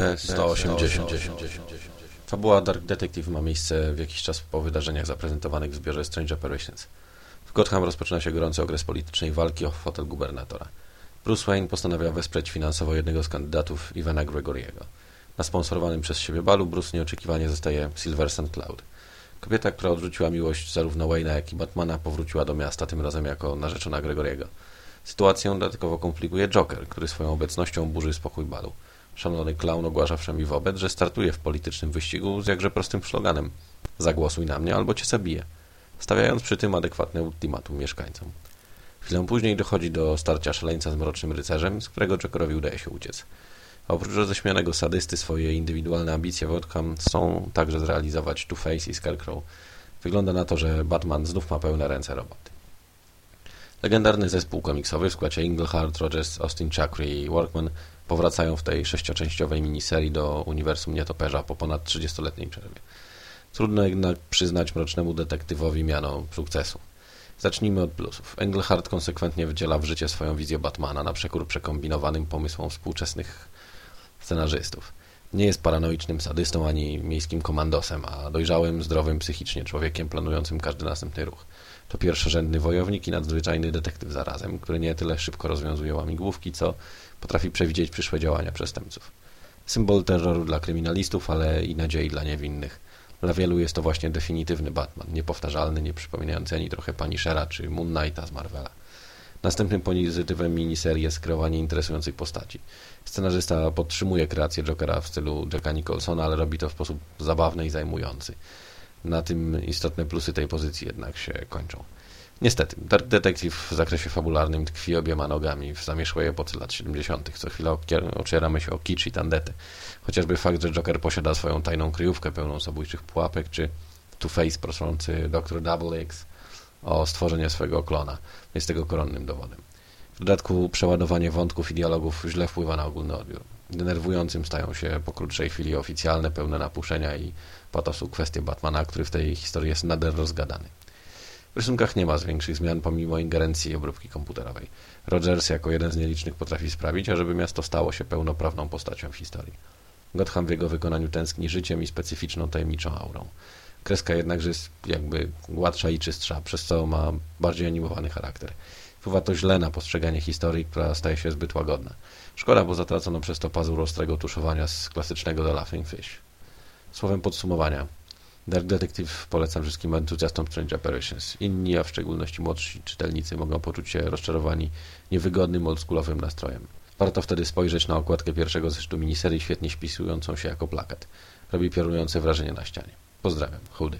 B180. Fabuła Dark Detective ma miejsce w jakiś czas po wydarzeniach zaprezentowanych w zbiorze Strange Operations. W Gotham rozpoczyna się gorący okres politycznej walki o fotel gubernatora. Bruce Wayne postanawia wesprzeć finansowo jednego z kandydatów, Ivana Gregoriego. Na sponsorowanym przez siebie balu Bruce nieoczekiwanie zostaje Silver St. Cloud. Kobieta, która odrzuciła miłość zarówno Wayne'a, jak i Batmana, powróciła do miasta, tym razem jako narzeczona Gregoriego. Sytuację dodatkowo komplikuje Joker, który swoją obecnością burzy spokój balu. Szanowny clown ogłasza wszemi wobec, że startuje w politycznym wyścigu z jakże prostym sloganem Zagłosuj na mnie albo cię zabiję, stawiając przy tym adekwatne ultimatum mieszkańcom. Chwilę później dochodzi do starcia szaleńca z Mrocznym Rycerzem, z którego Jokerowi udaje się uciec. Oprócz roześmianego sadysty swoje indywidualne ambicje Wodham są także zrealizować Two-Face i Scarecrow. Wygląda na to, że Batman znów ma pełne ręce roboty. Legendarny zespół komiksowy w składzie Englehart, Rogers, Austin Chakry i Workman powracają w tej sześcioczęściowej miniserii do uniwersum Nietoperza po ponad 30-letniej przerwie. Trudno jednak przyznać mrocznemu detektywowi miano sukcesu. Zacznijmy od plusów. Englehart konsekwentnie wdziela w życie swoją wizję Batmana na przekór przekombinowanym pomysłom współczesnych scenarzystów. Nie jest paranoicznym sadystą ani miejskim komandosem, a dojrzałym, zdrowym psychicznie człowiekiem planującym każdy następny ruch. To pierwszorzędny wojownik i nadzwyczajny detektyw zarazem, który nie tyle szybko rozwiązuje łamigłówki, co potrafi przewidzieć przyszłe działania przestępców. Symbol terroru dla kryminalistów, ale i nadziei dla niewinnych. Dla wielu jest to właśnie definitywny Batman, niepowtarzalny, nie przypominający ani trochę Punishera czy Moon Knighta z Marvela. Następnym pozytywem miniserii jest kreowanie interesującej postaci. Scenarzysta podtrzymuje kreację Jokera w stylu Jacka Nicholsona, ale robi to w sposób zabawny i zajmujący. Na tym istotne plusy tej pozycji jednak się kończą. Niestety, Dark Detective w zakresie fabularnym tkwi obiema nogami w zamieszłej epoce lat 70. Co chwilę ocieramy się o kicz i tandety. Chociażby fakt, że Joker posiada swoją tajną kryjówkę pełną zabójczych pułapek, czy Two-Face proszący Dr. Double X o stworzenie swojego klona jest tego koronnym dowodem. W dodatku przeładowanie wątków i dialogów źle wpływa na ogólny odbiór. Denerwującym stają się po krótszej chwili oficjalne, pełne napuszenia i patosu kwestie Batmana, który w tej historii jest nader rozgadany. W rysunkach nie ma większych zmian pomimo ingerencji obróbki komputerowej. Rogers jako jeden z nielicznych potrafi sprawić, ażeby miasto stało się pełnoprawną postacią w historii. Gotham w jego wykonaniu tęskni życiem i specyficzną tajemniczą aurą. Kreska jednakże jest jakby gładsza i czystsza, przez co ma bardziej animowany charakter. Wpływa to źle na postrzeganie historii, która staje się zbyt łagodna. Szkoda, bo zatracono przez to pazur ostrego tuszowania z klasycznego The Laughing Fish. Słowem podsumowania. Dark Detective polecam wszystkim entuzjastom Strange Apparitions. Inni, a w szczególności młodsi czytelnicy mogą poczuć się rozczarowani niewygodnym, oldschoolowym nastrojem. Warto wtedy spojrzeć na okładkę pierwszego zeszytu miniserii, świetnie śpisującą się jako plakat. Robi piorunujące wrażenie na ścianie. Pozdrawiam. Chudy.